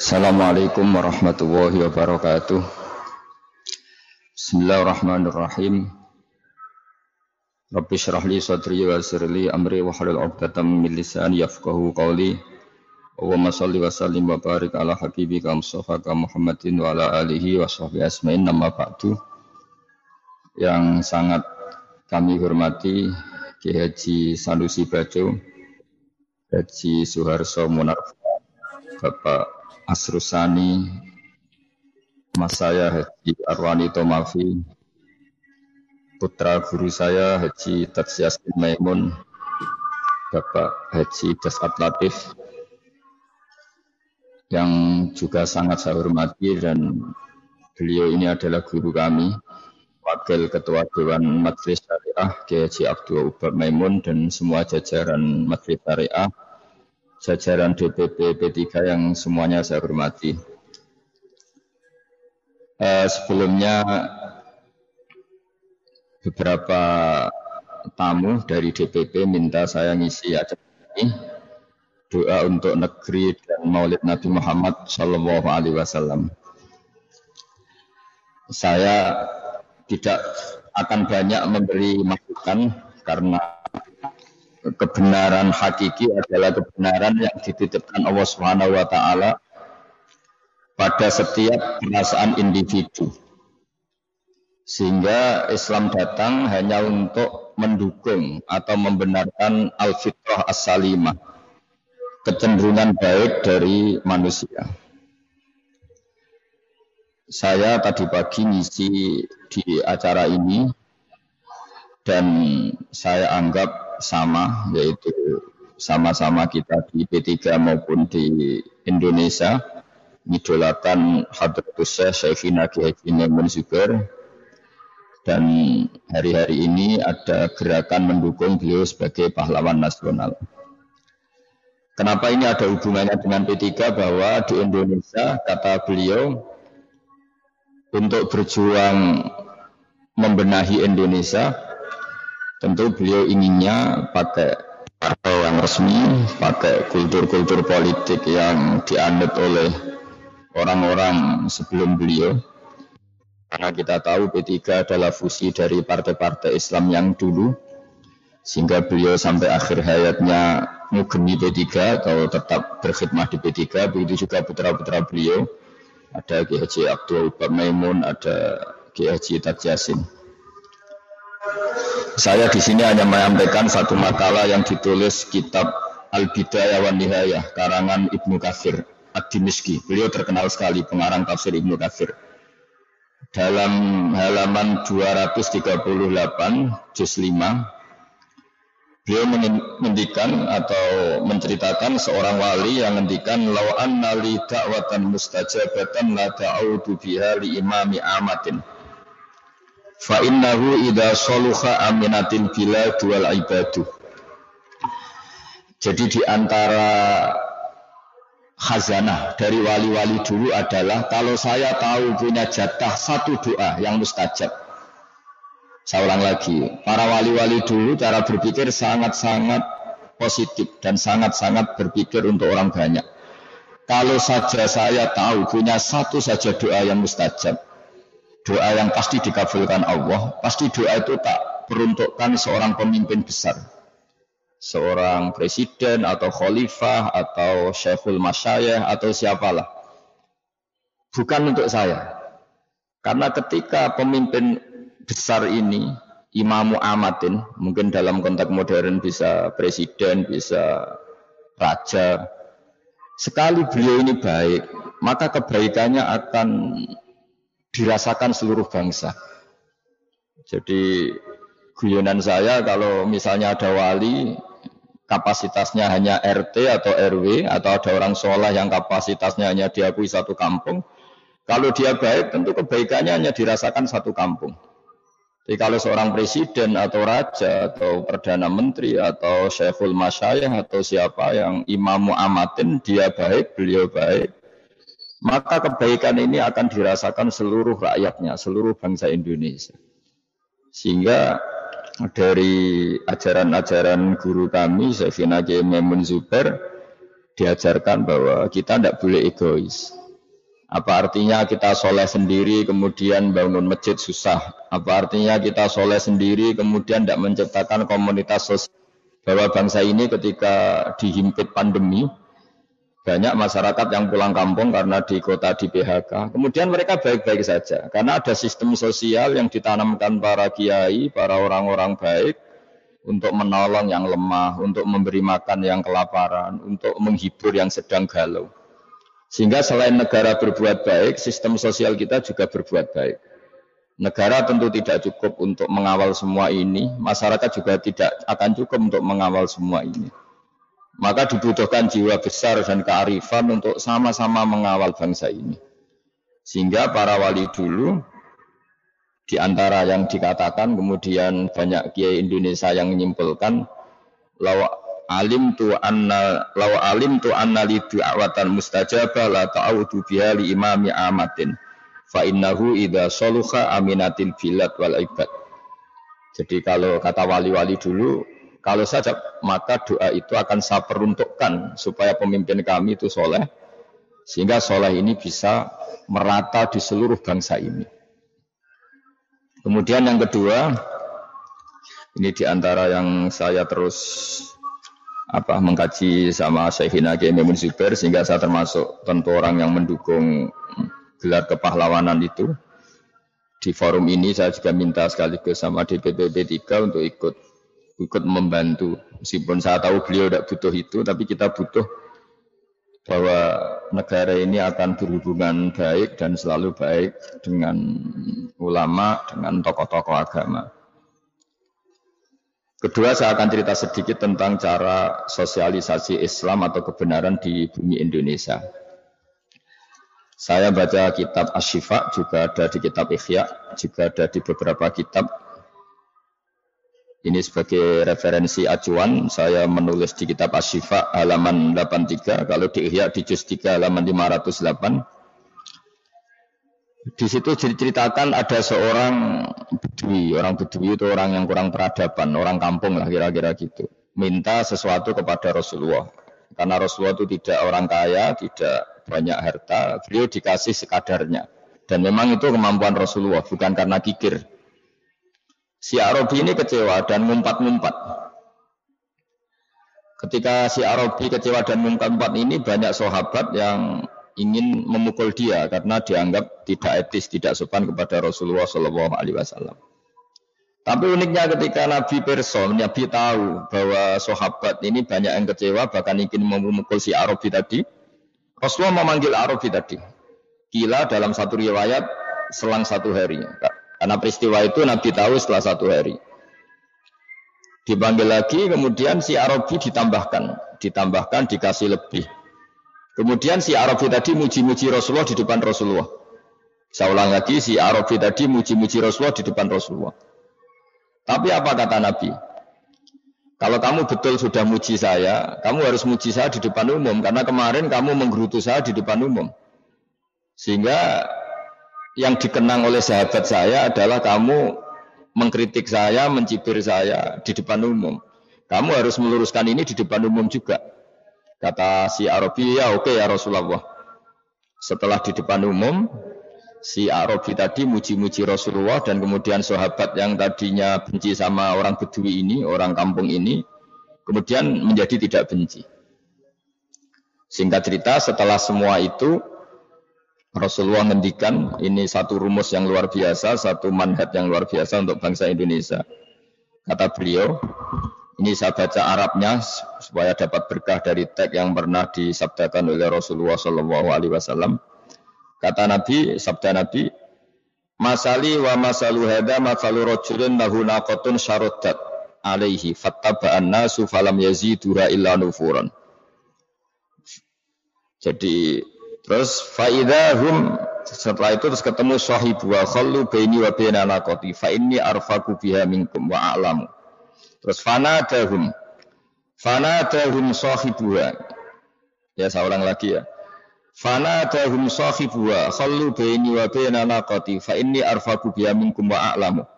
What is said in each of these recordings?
Assalamualaikum warahmatullahi wabarakatuh. Bismillahirrahmanirrahim. Rabbi syrah li sadri wa sirli amri wa halul 'uqdatam min lisani yafqahu qawli. Wa shalli wa sallim wa barik ala habibika Mustafa Muhammadin wa ala alihi wa sahbihi asma'in nama ba'du. Yang sangat kami hormati Ki Haji Sanusi Bajo, Haji Suharso Munarfa, Bapak Asrusani, Mas saya Haji Arwani Tomafi, putra guru saya Haji Tatsias Maimun, Bapak Haji Dasat Latif, yang juga sangat saya hormati dan beliau ini adalah guru kami, Wakil Ketua Dewan Majelis Syariah Haji Abdul Ubab Maimun dan semua jajaran Majelis Syariah jajaran DPP P3 yang semuanya saya hormati. Eh, sebelumnya beberapa tamu dari DPP minta saya ngisi acara ini doa untuk negeri dan Maulid Nabi Muhammad Shallallahu Alaihi Wasallam. Saya tidak akan banyak memberi masukan karena kebenaran hakiki adalah kebenaran yang dititipkan Allah Subhanahu wa taala pada setiap perasaan individu. Sehingga Islam datang hanya untuk mendukung atau membenarkan al-fitrah as-salimah, kecenderungan baik dari manusia. Saya tadi pagi ngisi di acara ini dan saya anggap sama yaitu sama-sama kita di P3 maupun di Indonesia. Idolakan Hadratus Syekhina Kiai dan hari-hari ini ada gerakan mendukung beliau sebagai pahlawan nasional. Kenapa ini ada hubungannya dengan P3 bahwa di Indonesia kata beliau untuk berjuang membenahi Indonesia Tentu beliau inginnya pakai partai yang resmi, pakai kultur-kultur politik yang dianut oleh orang-orang sebelum beliau. Karena kita tahu P3 adalah fusi dari partai-partai Islam yang dulu, sehingga beliau sampai akhir hayatnya mugeni P3 atau tetap berkhidmat di P3, begitu juga putra-putra beliau. Ada Ki Haji Abdul Maimun, ada Ki Haji saya di sini hanya menyampaikan satu makalah yang ditulis kitab Al-Bidayah wa Nihayah karangan Ibnu Katsir Ad-Dimishki. Beliau terkenal sekali pengarang tafsir Ibnu Katsir. Dalam halaman 238 juz 5 beliau menghentikan atau menceritakan seorang wali yang menghentikan law anna li da'watan mustajabatan la da'udu biha li imami amatin Fa innahu idza saluha aminatil bilad wal ibadu. Jadi di antara khazanah dari wali-wali dulu adalah kalau saya tahu punya jatah satu doa yang mustajab. Saya ulang lagi, para wali-wali dulu cara berpikir sangat-sangat positif dan sangat-sangat berpikir untuk orang banyak. Kalau saja saya tahu punya satu saja doa yang mustajab, doa yang pasti dikabulkan Allah, pasti doa itu tak peruntukkan seorang pemimpin besar. Seorang presiden atau khalifah atau syekhul masyayah atau siapalah. Bukan untuk saya. Karena ketika pemimpin besar ini, imamu amatin, mungkin dalam konteks modern bisa presiden, bisa raja. Sekali beliau ini baik, maka kebaikannya akan dirasakan seluruh bangsa. Jadi guyonan saya kalau misalnya ada wali kapasitasnya hanya RT atau RW atau ada orang sholah yang kapasitasnya hanya diakui satu kampung. Kalau dia baik tentu kebaikannya hanya dirasakan satu kampung. Jadi kalau seorang presiden atau raja atau perdana menteri atau syekhul masyayah atau siapa yang imam mu'amatin dia baik, beliau baik, maka kebaikan ini akan dirasakan seluruh rakyatnya, seluruh bangsa Indonesia. Sehingga dari ajaran-ajaran guru kami, Syekhina Kiai Memun Zubair, diajarkan bahwa kita tidak boleh egois. Apa artinya kita soleh sendiri kemudian bangun masjid susah? Apa artinya kita soleh sendiri kemudian tidak menciptakan komunitas sosial? Bahwa bangsa ini ketika dihimpit pandemi, banyak masyarakat yang pulang kampung karena di kota di PHK. Kemudian mereka baik-baik saja karena ada sistem sosial yang ditanamkan para kiai, para orang-orang baik untuk menolong yang lemah, untuk memberi makan yang kelaparan, untuk menghibur yang sedang galau. Sehingga selain negara berbuat baik, sistem sosial kita juga berbuat baik. Negara tentu tidak cukup untuk mengawal semua ini, masyarakat juga tidak akan cukup untuk mengawal semua ini. Maka dibutuhkan jiwa besar dan kearifan untuk sama-sama mengawal bangsa ini. Sehingga para wali dulu di antara yang dikatakan kemudian banyak kiai Indonesia yang menyimpulkan lawa alim tu anna law alim tu anna li du'awatan mustajabah la ta'awudu biha li imami amatin fa innahu idza saluha aminatil bilad wal ibad jadi kalau kata wali-wali dulu kalau saja maka doa itu akan saya peruntukkan supaya pemimpin kami itu soleh sehingga soleh ini bisa merata di seluruh bangsa ini kemudian yang kedua ini di antara yang saya terus apa mengkaji sama Syekhina Maimun Zubair sehingga saya termasuk tentu orang yang mendukung gelar kepahlawanan itu. Di forum ini saya juga minta sekaligus sama DPP 3 untuk ikut ikut membantu. Meskipun saya tahu beliau tidak butuh itu, tapi kita butuh bahwa negara ini akan berhubungan baik dan selalu baik dengan ulama, dengan tokoh-tokoh agama. Kedua, saya akan cerita sedikit tentang cara sosialisasi Islam atau kebenaran di bumi Indonesia. Saya baca kitab Ashifa, juga ada di kitab Ikhya, juga ada di beberapa kitab. Ini sebagai referensi acuan, saya menulis di kitab Ashifa halaman 83, kalau di Ikhya di juz 3 halaman 508. Di situ diceritakan ada seorang bedui, orang bedui itu orang yang kurang peradaban, orang kampung lah kira-kira gitu. Minta sesuatu kepada Rasulullah. Karena Rasulullah itu tidak orang kaya, tidak banyak harta, beliau dikasih sekadarnya. Dan memang itu kemampuan Rasulullah, bukan karena kikir. Si Arabi ini kecewa dan ngumpat-ngumpat. Ketika si Arabi kecewa dan ngumpat-ngumpat ini banyak sahabat yang ingin memukul dia karena dianggap tidak etis, tidak sopan kepada Rasulullah Shallallahu Alaihi Wasallam. Tapi uniknya ketika Nabi Perso, Nabi tahu bahwa sahabat ini banyak yang kecewa, bahkan ingin memukul si Arabi tadi. Rasulullah memanggil Arabi tadi. Kila dalam satu riwayat selang satu hari. Karena peristiwa itu Nabi tahu setelah satu hari. Dipanggil lagi, kemudian si Arabi ditambahkan. Ditambahkan, dikasih lebih. Kemudian si Arabi tadi muji-muji Rasulullah di depan Rasulullah. Saya ulang lagi, si Arabi tadi muji-muji Rasulullah di depan Rasulullah. Tapi apa kata Nabi? Kalau kamu betul sudah muji saya, kamu harus muji saya di depan umum. Karena kemarin kamu menggerutu saya di depan umum. Sehingga yang dikenang oleh sahabat saya adalah kamu mengkritik saya, mencibir saya di depan umum. Kamu harus meluruskan ini di depan umum juga. Kata si Arabi, ya oke okay, ya Rasulullah. Setelah di depan umum, si Arabi tadi muji-muji Rasulullah dan kemudian sahabat yang tadinya benci sama orang Bedui ini, orang kampung ini, kemudian menjadi tidak benci. Singkat cerita, setelah semua itu, Rasulullah ngendikan ini satu rumus yang luar biasa, satu manhat yang luar biasa untuk bangsa Indonesia. Kata beliau, ini saya baca Arabnya supaya dapat berkah dari teks yang pernah disabdakan oleh Rasulullah Shallallahu Alaihi Wasallam. Kata Nabi, sabda Nabi, Masali wa masalu hada masalu rojulin lahu naqatun syarodat alaihi fattaba'an nasu falam yazidura illa nufuran. Jadi terus faidahum setelah itu terus ketemu sahibu wa khallu baini wa baina naqati fa inni arfaku biha minkum wa a'lamu. Terus fana dahum. Fana dahum sahibuha. Ya saya ulang lagi ya. Fana dahum sahibuha. Khallu baini wa baina naqati. Fa inni arfaku biya minkum wa a'lamu.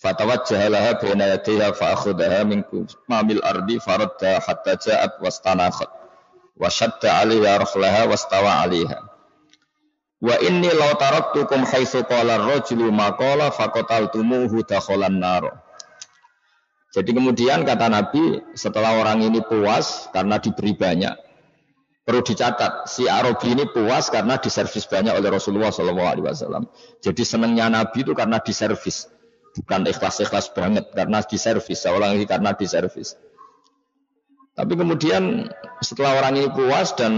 Fatawajjaha laha baina yadayha fa akhudaha minkum mamil ardi faradda hatta ja'at wastanakhat. Wa 'alaiha rahlaha wastawa 'alaiha. Wa inni law taraktukum haitsu qala ar-rajulu ma qala faqataltumuhu dakhalan nar. Jadi kemudian kata Nabi setelah orang ini puas karena diberi banyak. Perlu dicatat, si Arabi ini puas karena diservis banyak oleh Rasulullah SAW. Jadi senangnya Nabi itu karena diservis, bukan ikhlas-ikhlas banget karena diservis. Ini karena diservis. Tapi kemudian setelah orang ini puas dan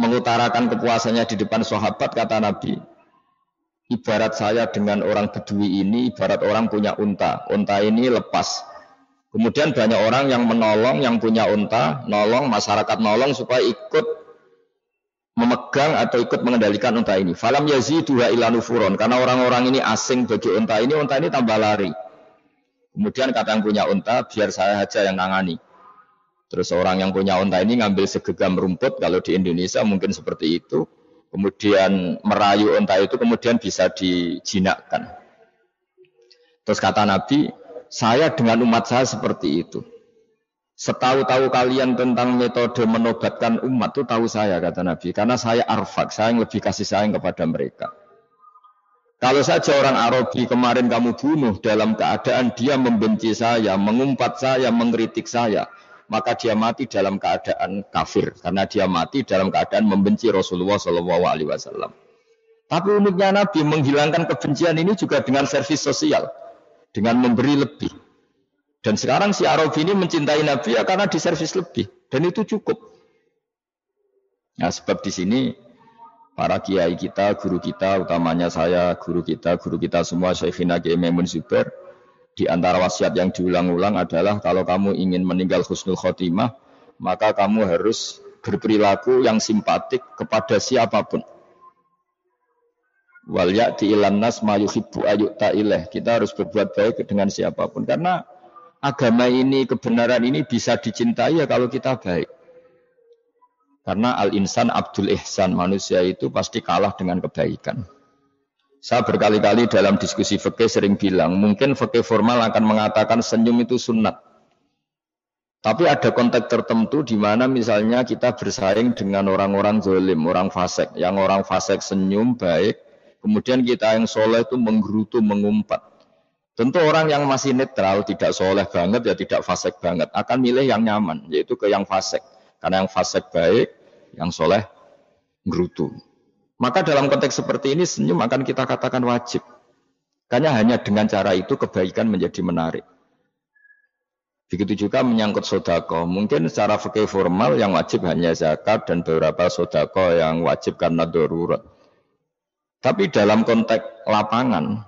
mengutarakan kepuasannya di depan sahabat, kata Nabi, ibarat saya dengan orang bedui ini, ibarat orang punya unta. Unta ini lepas. Kemudian banyak orang yang menolong, yang punya unta, nolong, masyarakat nolong supaya ikut memegang atau ikut mengendalikan unta ini. Falam yaziduha ilanu furon. Karena orang-orang ini asing bagi unta ini, unta ini tambah lari. Kemudian kata yang punya unta, biar saya saja yang nangani. Terus orang yang punya unta ini ngambil segegam rumput, kalau di Indonesia mungkin seperti itu. Kemudian merayu unta itu kemudian bisa dijinakkan. Terus kata Nabi, saya dengan umat saya seperti itu. Setahu-tahu kalian tentang metode menobatkan umat itu tahu saya kata Nabi. Karena saya arfak, saya yang lebih kasih sayang kepada mereka. Kalau saja orang Arabi kemarin kamu bunuh dalam keadaan dia membenci saya, mengumpat saya, mengkritik saya, maka dia mati dalam keadaan kafir karena dia mati dalam keadaan membenci Rasulullah Shallallahu Alaihi Wasallam. Tapi uniknya Nabi menghilangkan kebencian ini juga dengan servis sosial, dengan memberi lebih. Dan sekarang si Arabi ini mencintai Nabi ya karena diservis lebih, dan itu cukup. Nah, sebab di sini para kiai kita, guru kita, utamanya saya, guru kita, guru kita semua, Syekhina Kiai Maimun Zubair, di antara wasiat yang diulang-ulang adalah kalau kamu ingin meninggal husnul khotimah, maka kamu harus berperilaku yang simpatik kepada siapa pun. Wal ya'ti ilan nas ma yuhibbu ilaih. Kita harus berbuat baik dengan siapa pun karena agama ini, kebenaran ini bisa dicintai ya kalau kita baik. Karena al-insan abdul ihsan, manusia itu pasti kalah dengan kebaikan. Saya berkali-kali dalam diskusi fikih sering bilang, mungkin fikih formal akan mengatakan senyum itu sunat. Tapi ada konteks tertentu di mana misalnya kita bersaing dengan orang-orang zolim, orang fasik. Yang orang fasik senyum baik, kemudian kita yang soleh itu menggerutu, mengumpat. Tentu orang yang masih netral, tidak soleh banget, ya tidak fasik banget, akan milih yang nyaman, yaitu ke yang fasik. Karena yang fasik baik, yang soleh gerutu. Maka dalam konteks seperti ini senyum akan kita katakan wajib. Karena hanya dengan cara itu kebaikan menjadi menarik. Begitu juga menyangkut sodako. Mungkin secara fikih formal yang wajib hanya zakat dan beberapa sodako yang wajib karena darurat. Tapi dalam konteks lapangan,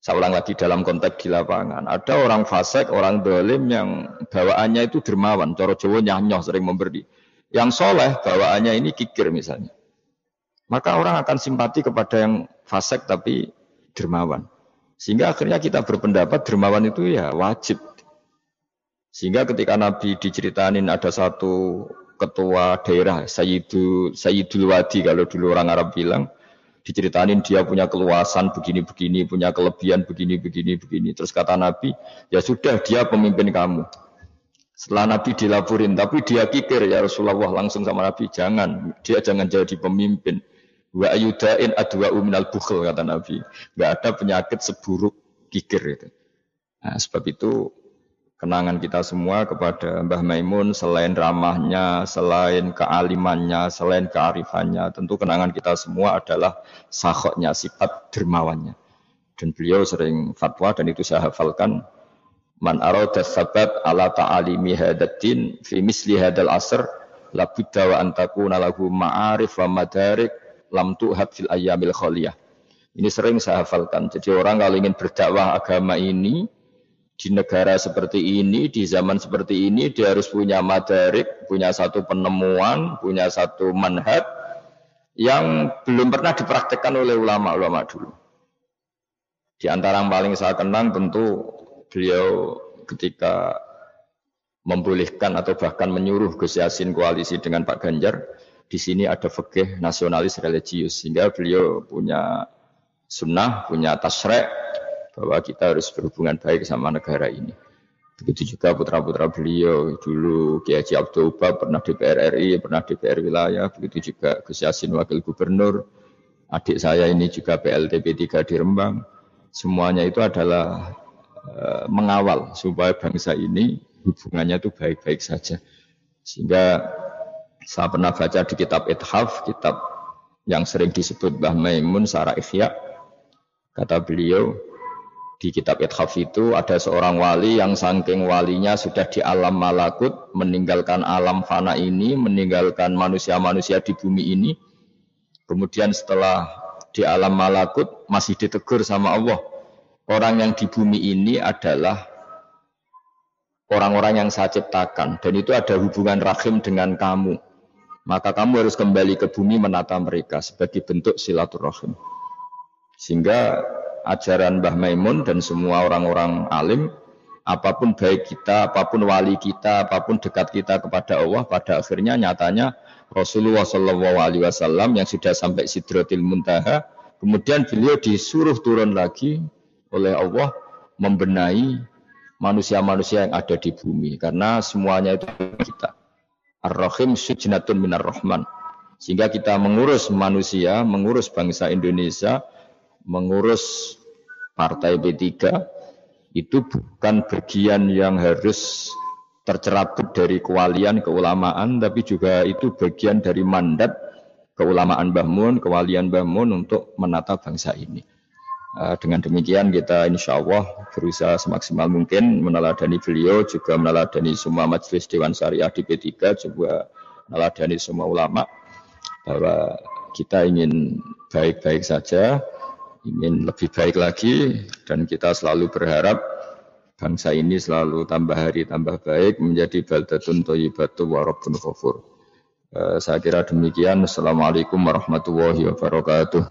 saya ulang lagi dalam konteks di lapangan, ada orang fasik, orang dolim yang bawaannya itu dermawan, coro jowo nyanyoh sering memberi. Yang soleh bawaannya ini kikir misalnya. Maka orang akan simpati kepada yang fasik tapi dermawan. Sehingga akhirnya kita berpendapat dermawan itu ya wajib. Sehingga ketika Nabi diceritakan ada satu ketua daerah Sayyidu, Sayyidul Wadi kalau dulu orang Arab bilang diceritain dia punya keluasan begini-begini, punya kelebihan begini-begini begini. Terus kata Nabi, ya sudah dia pemimpin kamu. Setelah Nabi dilaporin, tapi dia kikir ya Rasulullah langsung sama Nabi, jangan, dia jangan jadi pemimpin. Wa ayudain adwa uminal bukhl kata Nabi. Gak ada penyakit seburuk kikir itu. Nah, sebab itu kenangan kita semua kepada Mbah Maimun selain ramahnya, selain kealimannya, selain kearifannya, tentu kenangan kita semua adalah sahoknya, sifat dermawannya. Dan beliau sering fatwa dan itu saya hafalkan. Man arada sabat ala ta'alimi hadatin fi misli hadal asr labudda wa antakuna lahu ma'arif wa madarik lam tuhat fil ayyamil khaliyah. Ini sering saya hafalkan. Jadi orang kalau ingin berdakwah agama ini di negara seperti ini, di zaman seperti ini, dia harus punya madarik, punya satu penemuan, punya satu manhat yang belum pernah dipraktekkan oleh ulama-ulama dulu. Di antara yang paling saya kenang tentu beliau ketika membolehkan atau bahkan menyuruh Gus Yasin koalisi dengan Pak Ganjar, di sini ada fikih nasionalis religius sehingga beliau punya sunnah, punya tasrek bahwa kita harus berhubungan baik sama negara ini. Begitu juga putra-putra beliau dulu Kiai Haji Abdul pernah di PRRI, pernah di PR wilayah, begitu juga Gus Yasin wakil gubernur, adik saya ini juga PLTP 3 di Rembang. Semuanya itu adalah e, mengawal supaya bangsa ini hubungannya itu baik-baik saja. Sehingga saya pernah baca di kitab Ithaf, kitab yang sering disebut Mbah Maimun Sarah Ikhya. Kata beliau, di kitab Ithaf itu ada seorang wali yang saking walinya sudah di alam malakut, meninggalkan alam fana ini, meninggalkan manusia-manusia di bumi ini. Kemudian setelah di alam malakut masih ditegur sama Allah. Orang yang di bumi ini adalah orang-orang yang saya ciptakan dan itu ada hubungan rahim dengan kamu. Maka kamu harus kembali ke bumi menata mereka sebagai bentuk silaturahim. Sehingga ajaran Mbah Maimun dan semua orang-orang alim, apa pun baik kita, apa pun wali kita, apa pun dekat kita kepada Allah, pada akhirnya nyatanya Rasulullah Shallallahu Alaihi Wasallam yang sudah sampai Sidratil Muntaha, kemudian beliau disuruh turun lagi oleh Allah membenahi manusia-manusia yang ada di bumi karena semuanya itu kita. Ar-Rahim sujnatun minar rahman. Sehingga kita mengurus manusia, mengurus bangsa Indonesia, mengurus partai P3 itu bukan bagian yang harus tercerabut dari kewalian keulamaan tapi juga itu bagian dari mandat keulamaan Mbah Mun, kewalian Mbah untuk menata bangsa ini. Uh, dengan demikian kita insya Allah berusaha semaksimal mungkin meneladani beliau juga meneladani semua majelis Dewan Syariah di P3 juga meneladani semua ulama bahwa kita ingin baik-baik saja ingin lebih baik lagi dan kita selalu berharap bangsa ini selalu tambah hari tambah baik menjadi baldatun thayyibatu wa rabbun ghafur. Uh, saya kira demikian. Assalamualaikum warahmatullahi wabarakatuh.